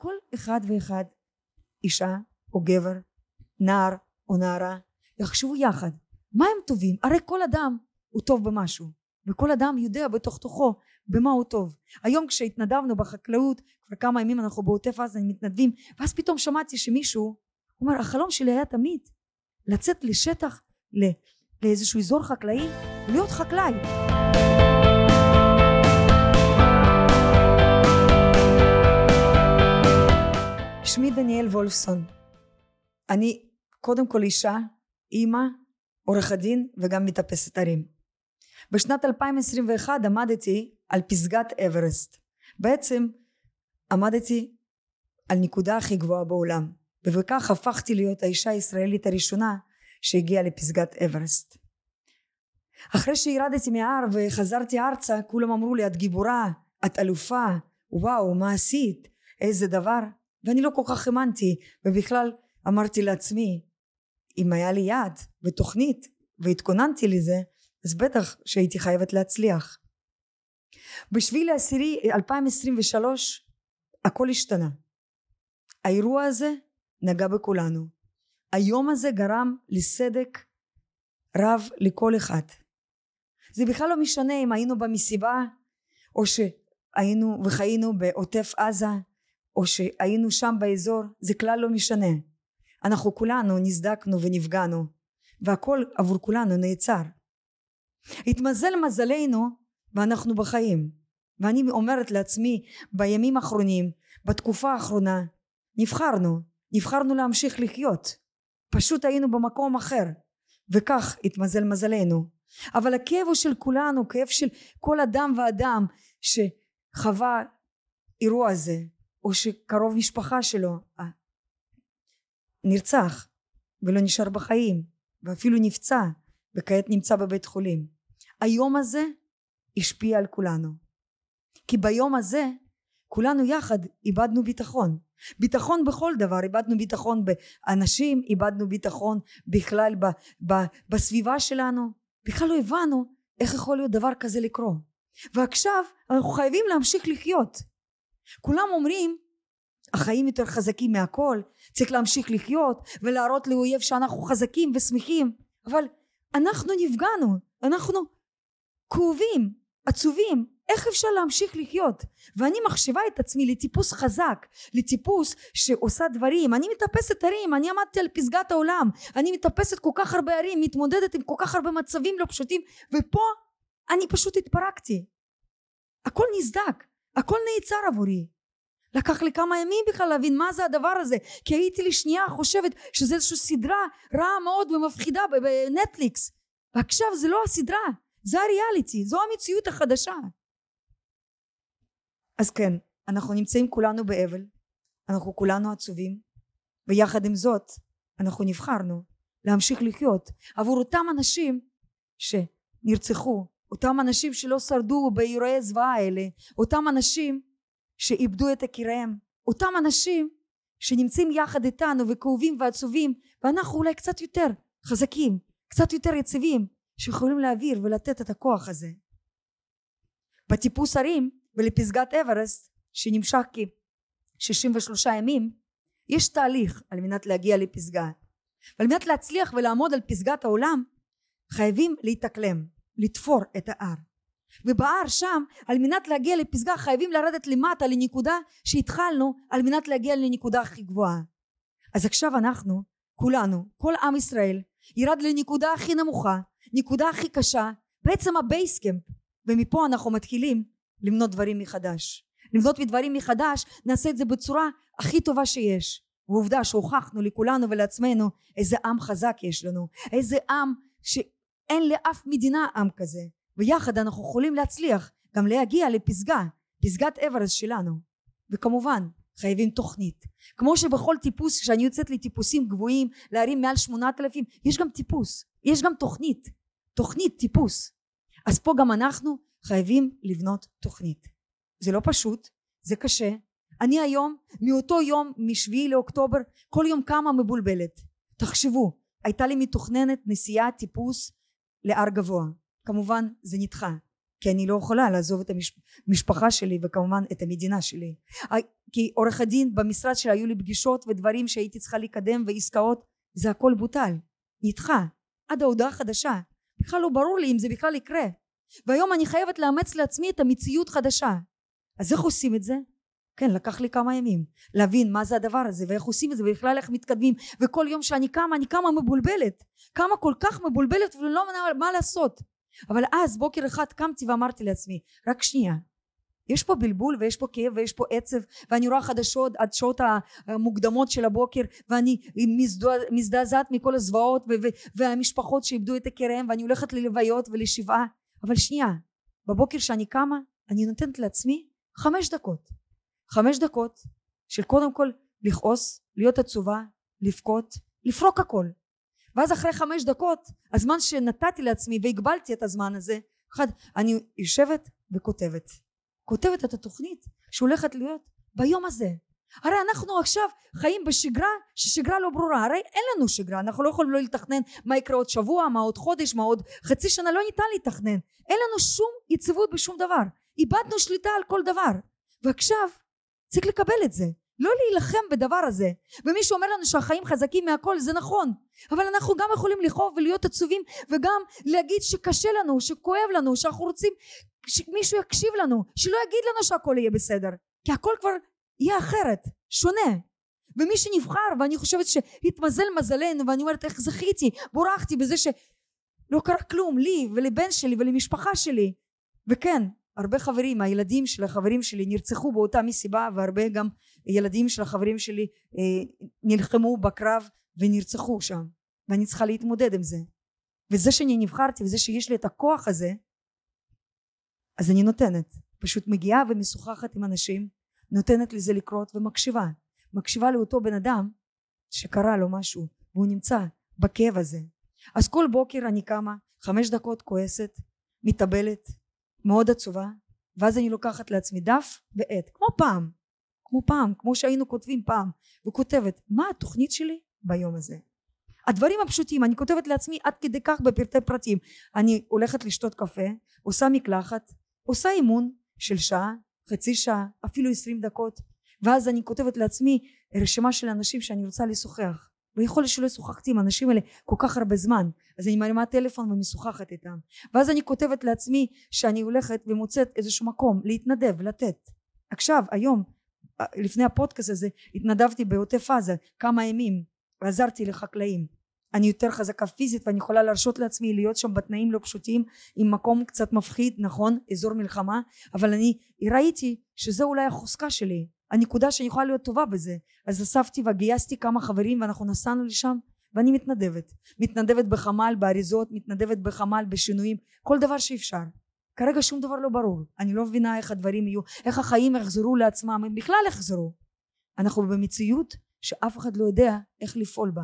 כל אחד ואחד אישה או גבר נער או נערה יחשבו יחד מה הם טובים? הרי כל אדם הוא טוב במשהו וכל אדם יודע בתוך תוכו במה הוא טוב. היום כשהתנדבנו בחקלאות כבר כמה ימים אנחנו בעוטף עזה מתנדבים ואז פתאום שמעתי שמישהו אומר החלום שלי היה תמיד לצאת לשטח לאיזשהו אזור חקלאי להיות חקלאי שמי דניאל וולפסון אני קודם כל אישה, אימא, עורכת דין וגם מטפסת הרים. בשנת 2021 עמדתי על פסגת אברסט. בעצם עמדתי על נקודה הכי גבוהה בעולם ובכך הפכתי להיות האישה הישראלית הראשונה שהגיעה לפסגת אברסט. אחרי שירדתי מההר וחזרתי ארצה כולם אמרו לי את גיבורה, את אלופה, וואו מה עשית, איזה דבר ואני לא כל כך האמנתי ובכלל אמרתי לעצמי אם היה לי יעד ותוכנית והתכוננתי לזה אז בטח שהייתי חייבת להצליח. בשביל לעשירי 2023 הכל השתנה. האירוע הזה נגע בכולנו. היום הזה גרם לסדק רב לכל אחד. זה בכלל לא משנה אם היינו במסיבה או שהיינו וחיינו בעוטף עזה או שהיינו שם באזור זה כלל לא משנה. אנחנו כולנו נזדקנו ונפגענו והכל עבור כולנו נעצר. התמזל מזלנו ואנחנו בחיים. ואני אומרת לעצמי בימים האחרונים בתקופה האחרונה נבחרנו נבחרנו להמשיך לחיות. פשוט היינו במקום אחר וכך התמזל מזלנו. אבל הכאב הוא של כולנו כאב של כל אדם ואדם שחווה אירוע הזה או שקרוב משפחה שלו נרצח ולא נשאר בחיים ואפילו נפצע וכעת נמצא בבית חולים. היום הזה השפיע על כולנו. כי ביום הזה כולנו יחד איבדנו ביטחון. ביטחון בכל דבר איבדנו ביטחון באנשים איבדנו ביטחון בכלל ב, ב, בסביבה שלנו. בכלל לא הבנו איך יכול להיות דבר כזה לקרות. ועכשיו אנחנו חייבים להמשיך לחיות כולם אומרים החיים יותר חזקים מהכל צריך להמשיך לחיות ולהראות לאויב שאנחנו חזקים ושמחים. אבל אנחנו נפגענו אנחנו כאובים עצובים. איך אפשר להמשיך לחיות? ואני מחשיבה את עצמי לטיפוס חזק לטיפוס שעושה דברים. אני מטפסת הרים אני עמדתי על פסגת העולם. אני מטפסת כל כך הרבה הרים מתמודדת עם כל כך הרבה מצבים לא פשוטים ופה אני פשוט התפרקתי. הכל נסדק הכל נעצר עבורי. לקח לי כמה ימים בכלל להבין מה זה הדבר הזה כי הייתי לשנייה חושבת שזה איזושהי סדרה רעה מאוד ומפחידה בנטפליקס. ועכשיו זה לא הסדרה זה הריאליטי זו המציאות החדשה. אז כן אנחנו נמצאים כולנו באבל אנחנו כולנו עצובים ויחד עם זאת אנחנו נבחרנו להמשיך לחיות עבור אותם אנשים שנרצחו אותם אנשים שלא שרדו באירועי הזוועה האלה אותם אנשים שאיבדו את יקיריהם אותם אנשים שנמצאים יחד איתנו וכאובים ועצובים ואנחנו אולי קצת יותר חזקים קצת יותר יציבים שיכולים להעביר ולתת את הכוח הזה. בטיפוס הרים ולפסגת אברסט שנמשך כ-63 ימים יש תהליך על מנת להגיע לפסגה. ועל מנת להצליח ולעמוד על פסגת העולם חייבים להתאקלם לתפור את ההר. ובהר שם על מנת להגיע לפסגה חייבים לרדת למטה לנקודה שהתחלנו על מנת להגיע לנקודה הכי גבוהה. אז עכשיו אנחנו כולנו כל עם ישראל ירד לנקודה הכי נמוכה נקודה הכי קשה בעצם ה base camp ומפה אנחנו מתחילים לבנות דברים מחדש. לבנות דברים מחדש נעשה את זה בצורה הכי טובה שיש. ועובדה שהוכחנו לכולנו ולעצמנו איזה עם חזק יש לנו איזה עם שאין לאף מדינה עם כזה ויחד אנחנו יכולים להצליח גם להגיע לפסגה פסגת אברסט שלנו. וכמובן חייבים תוכנית. כמו שבכל טיפוס כשאני יוצאת לטיפוסים גבוהים להרים מעל שמונת אלפים יש גם טיפוס יש גם תוכנית. תוכנית טיפוס. אז פה גם אנחנו חייבים לבנות תוכנית. זה לא פשוט זה קשה. אני היום מאותו יום משביעי לאוקטובר כל יום קמה מבולבלת. תחשבו הייתה לי מתוכננת נסיעה טיפוס להר גבוה. כמובן זה נדחה כי אני לא יכולה לעזוב את המשפחה שלי וכמובן את המדינה שלי. כי עורך הדין במשרד שלי היו לי פגישות ודברים שהייתי צריכה לקדם ועסקאות זה הכל בוטל נדחה עד ההודעה חדשה. בכלל לא ברור לי אם זה בכלל יקרה. והיום אני חייבת לאמץ לעצמי את המציאות חדשה. אז איך עושים את זה? כן לקח לי כמה ימים להבין מה זה הדבר הזה ואיך עושים את זה ובכלל איך מתקדמים. וכל יום שאני קמה אני קמה מבולבלת קמה כל כך מבולבלת ולא מבינה מה לעשות. אבל אז בוקר אחד קמתי ואמרתי לעצמי רק שנייה יש פה בלבול ויש פה כאב ויש פה עצב ואני רואה חדשות עד שעות המוקדמות של הבוקר ואני מזדעזעת מכל הזוועות והמשפחות שאיבדו את יקיריהם ואני הולכת ללוויות ולשבעה אבל שנייה בבוקר שאני קמה אני נותנת לעצמי חמש דקות. חמש דקות של קודם כל לכעוס להיות עצובה לבכות לפרוק הכל ואז אחרי חמש דקות הזמן שנתתי לעצמי והגבלתי את הזמן הזה אחד אני יושבת וכותבת. כותבת את התוכנית שהולכת להיות ביום הזה. הרי אנחנו עכשיו חיים בשגרה ששגרה לא ברורה. הרי אין לנו שגרה אנחנו לא יכולים לא לתכנן מה יקרה עוד שבוע מה עוד חודש מה עוד חצי שנה לא ניתן לתכנן. אין לנו שום יציבות בשום דבר. איבדנו שליטה על כל דבר. ועכשיו צריך לקבל את זה לא להילחם בדבר הזה. ומישהו אומר לנו שהחיים חזקים מהכל זה נכון. אבל אנחנו גם יכולים לכאוב ולהיות עצובים וגם להגיד שקשה לנו שכואב לנו שאנחנו רוצים שמישהו יקשיב לנו שלא יגיד לנו שהכל יהיה בסדר. כי הכל כבר יהיה אחרת שונה. ומי שנבחר ואני חושבת שהתמזל מזלנו ואני אומרת איך זכיתי? בורחתי בזה שלא קרה כלום לי ולבן שלי ולמשפחה שלי. וכן הרבה חברים הילדים של החברים שלי נרצחו באותה מסיבה והרבה גם ילדים של החברים שלי אה, נלחמו בקרב ונרצחו שם ואני צריכה להתמודד עם זה. וזה שאני נבחרתי וזה שיש לי את הכוח הזה אז אני נותנת. פשוט מגיעה ומשוחחת עם אנשים נותנת לזה לקרות ומקשיבה. מקשיבה לאותו בן אדם שקרה לו משהו והוא נמצא בכאב הזה. אז כל בוקר אני קמה חמש דקות כועסת מתאבלת מאוד עצובה ואז אני לוקחת לעצמי דף ועט כמו פעם כמו פעם כמו שהיינו כותבים פעם וכותבת מה התוכנית שלי ביום הזה? הדברים הפשוטים אני כותבת לעצמי עד כדי כך בפרטי פרטים. אני הולכת לשתות קפה עושה מקלחת עושה אימון של שעה חצי שעה אפילו עשרים דקות ואז אני כותבת לעצמי רשימה של אנשים שאני רוצה לשוחח ויכול להיות שלא שוחחתי עם האנשים האלה כל כך הרבה זמן אז אני מרימה טלפון ומשוחחת איתם. ואז אני כותבת לעצמי שאני הולכת ומוצאת איזשהו מקום להתנדב לתת. עכשיו היום לפני הפודקאסט הזה התנדבתי בעוטף עזה כמה ימים ועזרתי לחקלאים. אני יותר חזקה פיזית ואני יכולה להרשות לעצמי להיות שם בתנאים לא פשוטים עם מקום קצת מפחיד נכון אזור מלחמה אבל אני ראיתי שזה אולי החוזקה שלי הנקודה שאני יכולה להיות טובה בזה. אז אספתי וגייסתי כמה חברים ואנחנו נסענו לשם ואני מתנדבת. מתנדבת בחמ"ל באריזות מתנדבת בחמ"ל בשינויים כל דבר שאפשר. כרגע שום דבר לא ברור. אני לא מבינה איך הדברים יהיו איך החיים יחזרו לעצמם הם בכלל יחזרו. אנחנו במציאות שאף אחד לא יודע איך לפעול בה.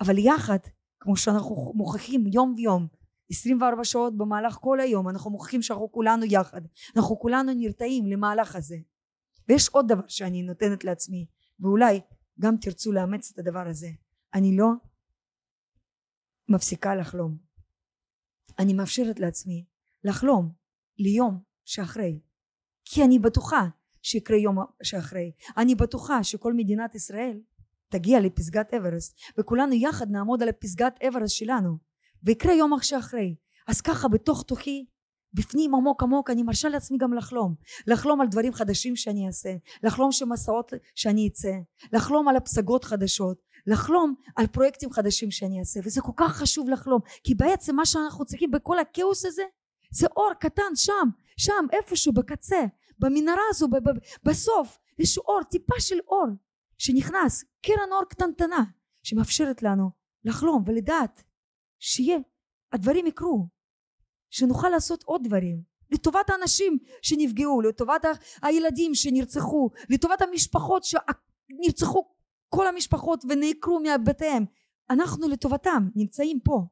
אבל יחד כמו שאנחנו מוכיחים יום ויום 24 שעות במהלך כל היום אנחנו מוכיחים שאנחנו כולנו יחד. אנחנו כולנו נרתעים למהלך הזה ויש עוד דבר שאני נותנת לעצמי ואולי גם תרצו לאמץ את הדבר הזה. אני לא מפסיקה לחלום. אני מאפשרת לעצמי לחלום ליום שאחרי. כי אני בטוחה שיקרה יום שאחרי. אני בטוחה שכל מדינת ישראל תגיע לפסגת אברסט וכולנו יחד נעמוד על פסגת אברסט שלנו ויקרה יום שאחרי. אז ככה בתוך תוכי בפנים עמוק עמוק אני מרשה לעצמי גם לחלום. לחלום על דברים חדשים שאני אעשה. לחלום שמסעות שאני אצא. לחלום על הפסגות חדשות. לחלום על פרויקטים חדשים שאני אעשה. וזה כל כך חשוב לחלום. כי בעצם מה שאנחנו צריכים בכל הכאוס הזה זה אור קטן שם שם איפשהו בקצה במנהרה הזו בסוף יש אור טיפה של אור שנכנס קרן אור קטנטנה שמאפשרת לנו לחלום ולדעת שיהיה הדברים יקרו שנוכל לעשות עוד דברים. לטובת האנשים שנפגעו לטובת הילדים שנרצחו לטובת המשפחות שנרצחו כל המשפחות ונעקרו מבתיהם אנחנו לטובתם נמצאים פה.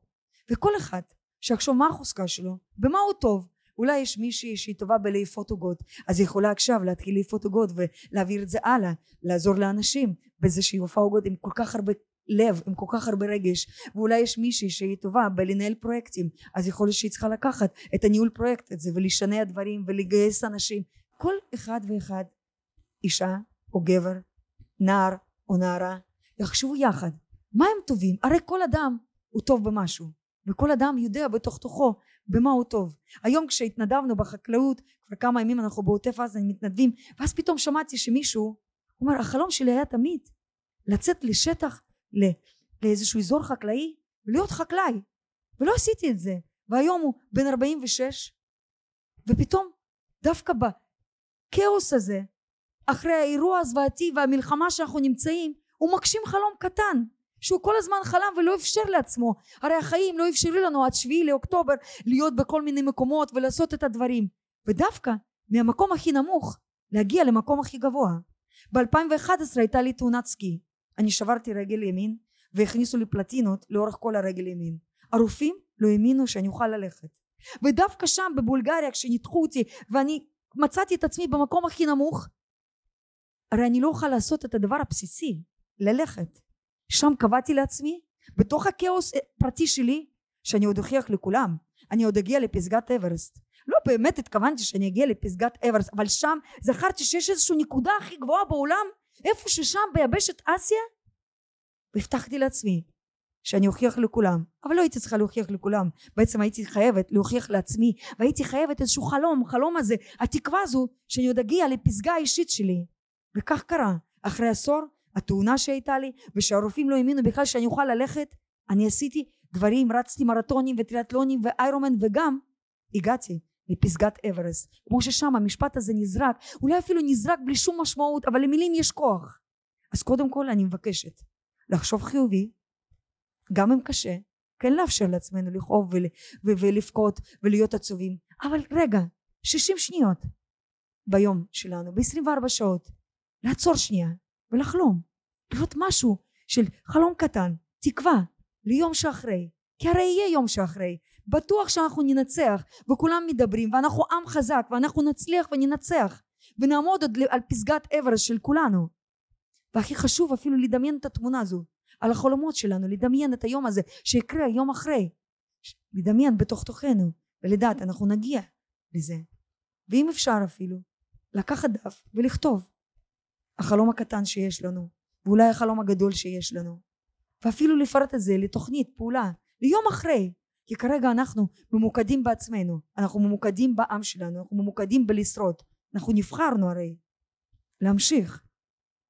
וכל אחד שיחשוב מה החוזקה שלו במה הוא טוב. אולי יש מישהי שהיא טובה בלאפות עוגות אז היא יכולה עכשיו להתחיל לאפות עוגות ולהעביר את זה הלאה לעזור לאנשים בזה שהיא עופה עוגות עם כל כך הרבה לב עם כל כך הרבה רגש ואולי יש מישהי שהיא טובה בלנהל פרויקטים אז יכול להיות שהיא צריכה לקחת את הניהול פרויקט הזה ולשנע דברים ולגייס אנשים. כל אחד ואחד אישה או גבר נער או נערה יחשבו יחד מה הם טובים? הרי כל אדם הוא טוב במשהו וכל אדם יודע בתוך תוכו במה הוא טוב. היום כשהתנדבנו בחקלאות כבר כמה ימים אנחנו בעוטף עזה מתנדבים ואז פתאום שמעתי שמישהו אומר החלום שלי היה תמיד לצאת לשטח לאיזשהו אזור חקלאי ולהיות חקלאי. ולא עשיתי את זה. והיום הוא בן 46 ופתאום דווקא בכאוס הזה אחרי האירוע הזוועתי והמלחמה שאנחנו נמצאים הוא מגשים חלום קטן שהוא כל הזמן חלם ולא אפשר לעצמו. הרי החיים לא אפשרו לנו עד שביעי לאוקטובר להיות בכל מיני מקומות ולעשות את הדברים. ודווקא מהמקום הכי נמוך להגיע למקום הכי גבוה. ב-2011 הייתה לי תאונת סקי אני שברתי רגל ימין והכניסו לי פלטינות לאורך כל הרגל ימין. הרופאים לא האמינו שאני אוכל ללכת. ודווקא שם בבולגריה כשניתחו אותי ואני מצאתי את עצמי במקום הכי נמוך הרי אני לא אוכל לעשות את הדבר הבסיסי ללכת. שם קבעתי לעצמי בתוך הכאוס פרטי שלי שאני עוד אוכיח לכולם אני עוד אגיע לפסגת אברסט. לא באמת התכוונתי שאני אגיע לפסגת אברסט אבל שם זכרתי שיש איזושהי נקודה הכי גבוהה בעולם איפה ששם ביבשת אסיה והבטחתי לעצמי שאני אוכיח לכולם. אבל לא הייתי צריכה להוכיח לכולם. בעצם הייתי חייבת להוכיח לעצמי והייתי חייבת איזשהו חלום חלום הזה התקווה הזו שאני עוד אגיע לפסגה האישית שלי. וכך קרה. אחרי עשור התאונה שהייתה לי ושהרופאים לא האמינו בכלל שאני אוכל ללכת אני עשיתי דברים רצתי מרתונים וטריאטלונים ואיירומן וגם הגעתי לפסגת אברסט. כמו ששם המשפט הזה נזרק אולי אפילו נזרק בלי שום משמעות אבל למילים יש כוח. אז קודם כל אני מבקשת לחשוב חיובי גם אם קשה כן לאפשר לעצמנו לכאוב ול, ולבכות ולהיות עצובים. אבל רגע 60 שניות ביום שלנו ב-24 שעות לעצור שנייה ולחלום לראות משהו של חלום קטן תקווה ליום שאחרי כי הרי יהיה יום שאחרי בטוח שאנחנו ננצח וכולם מדברים ואנחנו עם חזק ואנחנו נצליח וננצח ונעמוד עוד על פסגת אברס של כולנו. והכי חשוב אפילו לדמיין את התמונה הזו על החלומות שלנו לדמיין את היום הזה שיקרה יום אחרי. לדמיין בתוך תוכנו ולדעת אנחנו נגיע לזה. ואם אפשר אפילו לקחת דף ולכתוב החלום הקטן שיש לנו ואולי החלום הגדול שיש לנו. ואפילו לפרט את זה לתוכנית פעולה ליום אחרי כי כרגע אנחנו ממוקדים בעצמנו אנחנו ממוקדים בעם שלנו אנחנו ממוקדים בלשרוד. אנחנו נבחרנו הרי להמשיך.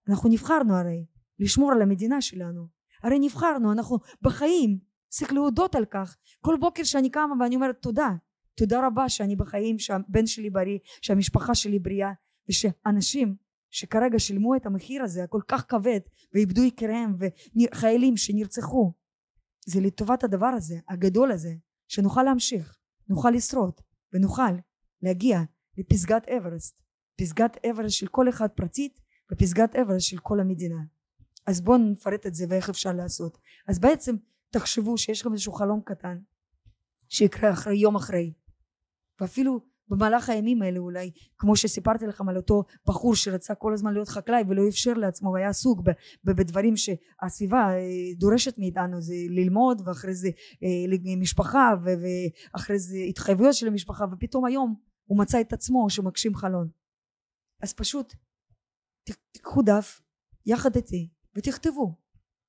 אנחנו נבחרנו הרי לשמור על המדינה שלנו. הרי נבחרנו אנחנו בחיים צריך להודות על כך. כל בוקר שאני קמה ואני אומרת תודה תודה רבה שאני בחיים שהבן שלי בריא שהמשפחה שלי בריאה ושאנשים שכרגע שילמו את המחיר הזה הכל כך כבד ואיבדו יקיריהם וחיילים שנרצחו זה לטובת הדבר הזה הגדול הזה שנוכל להמשיך נוכל לשרוד ונוכל להגיע לפסגת אברסט פסגת אברסט של כל אחד פרטית ופסגת אברסט של כל המדינה. אז בואו נפרט את זה ואיך אפשר לעשות. אז בעצם תחשבו שיש לכם איזשהו חלום קטן שיקרה אחרי יום אחרי ואפילו במהלך הימים האלה אולי כמו שסיפרתי לכם על אותו בחור שרצה כל הזמן להיות חקלאי ולא אפשר לעצמו והיה עסוק בדברים שהסביבה אה, דורשת מאיתנו זה ללמוד ואחרי זה אה, משפחה ואחרי זה התחייבויות של המשפחה ופתאום היום הוא מצא את עצמו שמגשים חלון. אז פשוט תיקחו דף יחד איתי ותכתבו.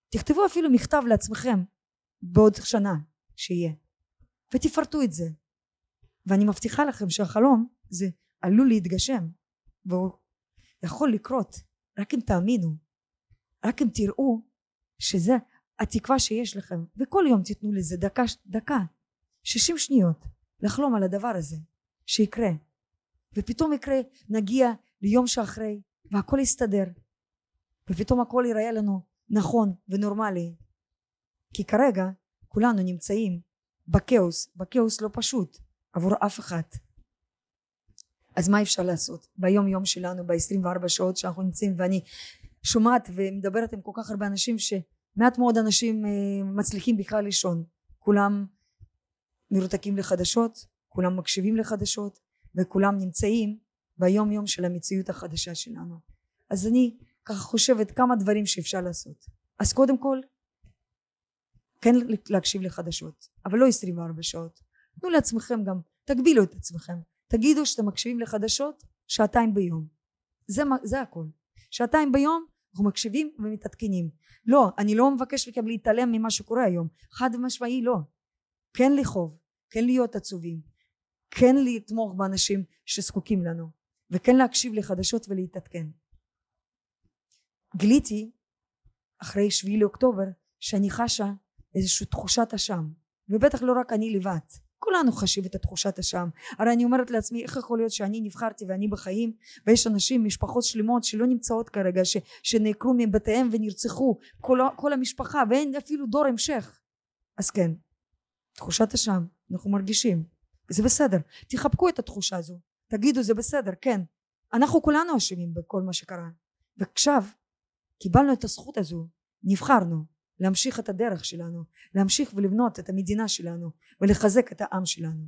תכתבו אפילו מכתב לעצמכם בעוד שנה שיהיה ותפרטו את זה ואני מבטיחה לכם שהחלום זה עלול להתגשם והוא יכול לקרות. רק אם תאמינו רק אם תראו שזה התקווה שיש לכם וכל יום תיתנו לזה דקה דקה שישים שניות לחלום על הדבר הזה שיקרה. ופתאום יקרה נגיע ליום שאחרי והכל יסתדר ופתאום הכל ייראה לנו נכון ונורמלי. כי כרגע כולנו נמצאים בכאוס בכאוס לא פשוט עבור אף אחד אז מה אפשר לעשות? ביום יום שלנו ב-24 שעות שאנחנו נמצאים ואני שומעת ומדברת עם כל כך הרבה אנשים שמעט מאוד אנשים אה, מצליחים בכלל לישון. כולם מרותקים לחדשות כולם מקשיבים לחדשות וכולם נמצאים ביום יום של המציאות החדשה שלנו. אז אני ככה חושבת כמה דברים שאפשר לעשות. אז קודם כל כן להקשיב לחדשות אבל לא 24 שעות תנו לעצמכם גם תגבילו את עצמכם. תגידו שאתם מקשיבים לחדשות שעתיים ביום. זה, זה הכל. שעתיים ביום אנחנו מקשיבים ומתעדכנים. לא אני לא מבקש מכם להתעלם ממה שקורה היום. חד משמעי לא. כן לכאוב כן להיות עצובים כן לתמוך באנשים שזקוקים לנו וכן להקשיב לחדשות ולהתעדכן. גיליתי אחרי שביעי לאוקטובר שאני חשה איזושהי תחושת אשם ובטח לא רק אני לבד כולנו חשים את התחושת אשם. הרי אני אומרת לעצמי איך יכול להיות שאני נבחרתי ואני בחיים ויש אנשים משפחות שלמות שלא נמצאות כרגע ש, שנעקרו מבתיהם ונרצחו כל, כל המשפחה ואין אפילו דור המשך. אז כן תחושת אשם אנחנו מרגישים. זה בסדר. תחבקו את התחושה הזו. תגידו זה בסדר כן. אנחנו כולנו אשמים בכל מה שקרה. ועכשיו קיבלנו את הזכות הזו. נבחרנו להמשיך את הדרך שלנו להמשיך ולבנות את המדינה שלנו ולחזק את העם שלנו.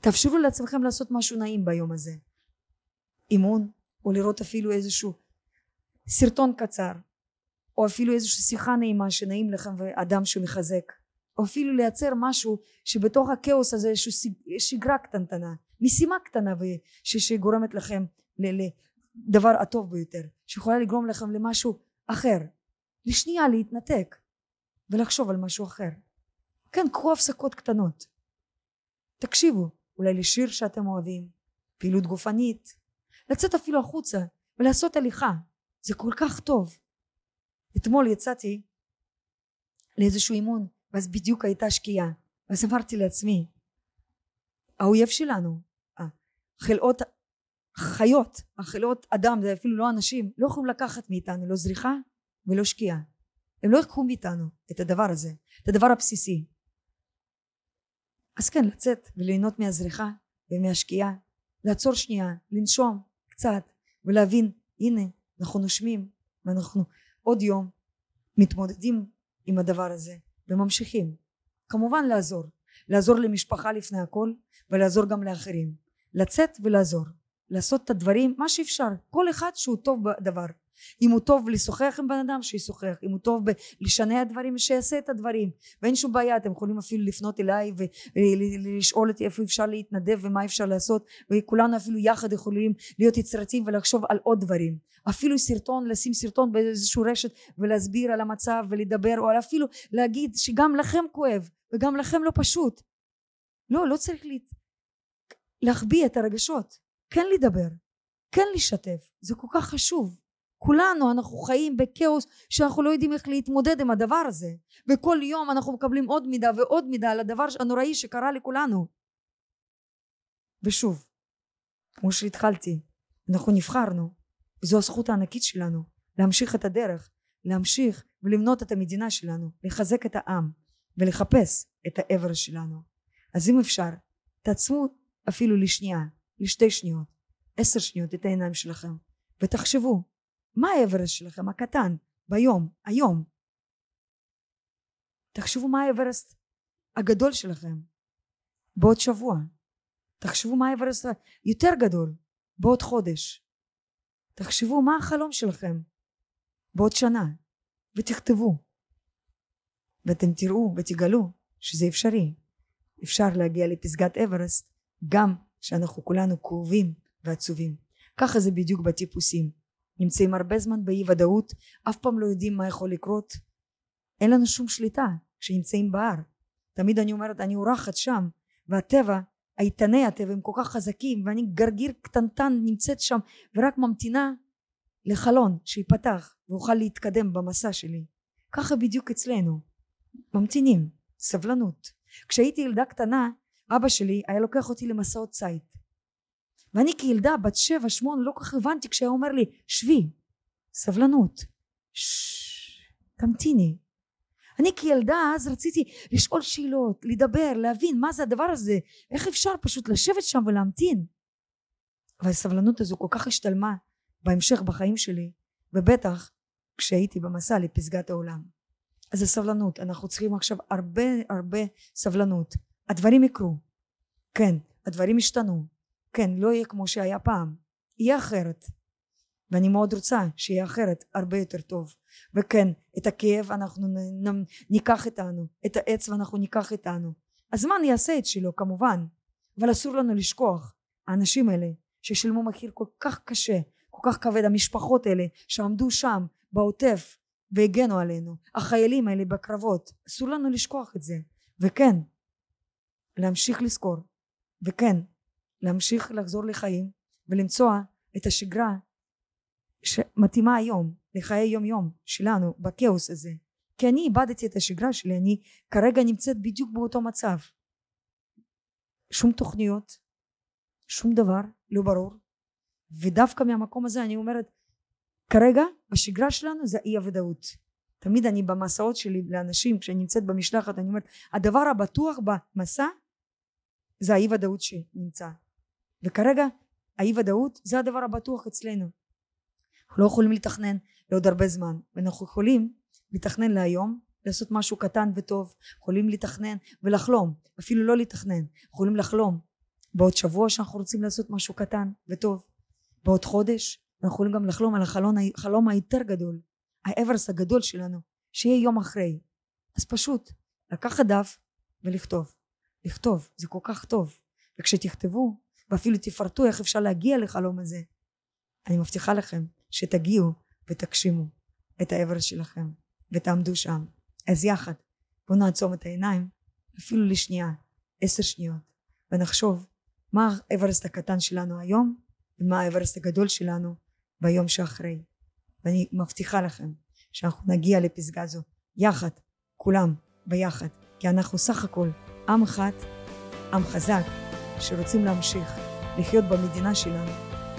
תאפשרו לעצמכם לעשות משהו נעים ביום הזה. אימון או לראות אפילו איזשהו סרטון קצר או אפילו איזושהי שיחה נעימה שנעים לכם ואדם שמחזק או אפילו לייצר משהו שבתוך הכאוס הזה איזושהי שגרה קטנטנה משימה קטנה שגורמת לכם לדבר הטוב ביותר שיכולה לגרום לכם למשהו אחר לשנייה להתנתק ולחשוב על משהו אחר. כן קחו הפסקות קטנות. תקשיבו אולי לשיר שאתם אוהבים פעילות גופנית לצאת אפילו החוצה ולעשות הליכה. זה כל כך טוב. אתמול יצאתי לאיזשהו אימון ואז בדיוק הייתה שקיעה ואז אמרתי לעצמי האויב שלנו החלאות חיות החלאות אדם זה אפילו לא אנשים לא יכולים לקחת מאיתנו לא זריחה ולא שקיעה. הם לא יקחו מאיתנו את הדבר הזה את הדבר הבסיסי. אז כן לצאת וליהנות מהזריחה ומהשקיעה לעצור שנייה לנשום קצת ולהבין הנה אנחנו נושמים ואנחנו עוד יום מתמודדים עם הדבר הזה וממשיכים. כמובן לעזור לעזור למשפחה לפני הכל ולעזור גם לאחרים. לצאת ולעזור לעשות את הדברים מה שאפשר כל אחד שהוא טוב בדבר אם הוא טוב לשוחח עם בן אדם שישוחח. אם הוא טוב לשנע דברים שיעשה את הדברים. ואין שום בעיה אתם יכולים אפילו לפנות אליי ולשאול אותי איפה אפשר להתנדב ומה אפשר לעשות. וכולנו אפילו יחד יכולים להיות יצירתיים ולחשוב על עוד דברים. אפילו סרטון לשים סרטון באיזשהו רשת ולהסביר על המצב ולדבר או אפילו להגיד שגם לכם כואב וגם לכם לא פשוט. לא לא צריך לה... להחביא את הרגשות. כן לדבר. כן לשתף. זה כל כך חשוב כולנו אנחנו חיים בכאוס שאנחנו לא יודעים איך להתמודד עם הדבר הזה. וכל יום אנחנו מקבלים עוד מידע ועוד מידע על הדבר הנוראי שקרה לכולנו. ושוב כמו שהתחלתי אנחנו נבחרנו. וזו הזכות הענקית שלנו להמשיך את הדרך להמשיך ולבנות את המדינה שלנו לחזק את העם ולחפש את העבר שלנו. אז אם אפשר תעצמו אפילו לשנייה לשתי שניות עשר שניות את העיניים שלכם ותחשבו מה האברסט שלכם הקטן ביום היום? תחשבו מה האברסט הגדול שלכם בעוד שבוע. תחשבו מה האברסט היותר גדול בעוד חודש. תחשבו מה החלום שלכם בעוד שנה ותכתבו. ואתם תראו ותגלו שזה אפשרי. אפשר להגיע לפסגת אברסט גם כשאנחנו כולנו כאובים ועצובים. ככה זה בדיוק בטיפוסים נמצאים הרבה זמן באי ודאות אף פעם לא יודעים מה יכול לקרות. אין לנו שום שליטה כשנמצאים בהר. תמיד אני אומרת אני אורחת שם והטבע איתני הטבע הם כל כך חזקים ואני גרגיר קטנטן נמצאת שם ורק ממתינה לחלון שיפתח ואוכל להתקדם במסע שלי. ככה בדיוק אצלנו. ממתינים. סבלנות. כשהייתי ילדה קטנה אבא שלי היה לוקח אותי למסעות ציד ואני כילדה בת שבע שמונה לא כל כך הבנתי כשהיה אומר לי שבי סבלנות תמתיני. אני כילדה אז רציתי לשאול שאלות לדבר להבין מה זה הדבר הזה איך אפשר פשוט לשבת שם ולהמתין? אבל הסבלנות הזו כל כך השתלמה בהמשך בחיים שלי ובטח כשהייתי במסע לפסגת העולם. אז הסבלנות אנחנו צריכים עכשיו הרבה הרבה סבלנות. הדברים יקרו. כן הדברים השתנו כן לא יהיה כמו שהיה פעם יהיה אחרת. ואני מאוד רוצה שיהיה אחרת הרבה יותר טוב. וכן את הכאב אנחנו ניקח איתנו את העץ ואנחנו ניקח איתנו. הזמן יעשה את שלו כמובן אבל אסור לנו לשכוח האנשים האלה ששילמו מחיר כל כך קשה כל כך כבד המשפחות האלה שעמדו שם בעוטף והגנו עלינו החיילים האלה בקרבות אסור לנו לשכוח את זה. וכן להמשיך לזכור וכן להמשיך לחזור לחיים ולמצוא את השגרה שמתאימה היום לחיי יום יום שלנו בכאוס הזה. כי אני איבדתי את השגרה שלי אני כרגע נמצאת בדיוק באותו מצב. שום תוכניות שום דבר לא ברור. ודווקא מהמקום הזה אני אומרת כרגע השגרה שלנו זה אי הוודאות תמיד אני במסעות שלי לאנשים כשאני נמצאת במשלחת אני אומרת הדבר הבטוח במסע זה האי ודאות שנמצא וכרגע האי ודאות זה הדבר הבטוח אצלנו. אנחנו לא יכולים לתכנן לעוד הרבה זמן ואנחנו יכולים לתכנן להיום לעשות משהו קטן וטוב. יכולים לתכנן ולחלום אפילו לא לתכנן. יכולים לחלום בעוד שבוע שאנחנו רוצים לעשות משהו קטן וטוב. בעוד חודש אנחנו יכולים גם לחלום על החלום, החלום היותר גדול האברס הגדול שלנו שיהיה יום אחרי. אז פשוט לקחת דף ולכתוב. לכתוב זה כל כך טוב. וכשתכתבו ואפילו תפרטו איך אפשר להגיע לחלום הזה. אני מבטיחה לכם שתגיעו ותגשימו את האברס שלכם ותעמדו שם. אז יחד בואו נעצום את העיניים אפילו לשנייה עשר שניות ונחשוב מה האברסט הקטן שלנו היום ומה האברסט הגדול שלנו ביום שאחרי. ואני מבטיחה לכם שאנחנו נגיע לפסגה זו יחד כולם ביחד כי אנחנו סך הכל עם אחד עם חזק שרוצים להמשיך לחיות במדינה שלנו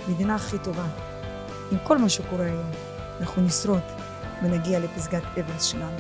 מדינה הכי טובה. עם כל מה שקורה היום אנחנו נשרוד ונגיע לפסגת אברס שלנו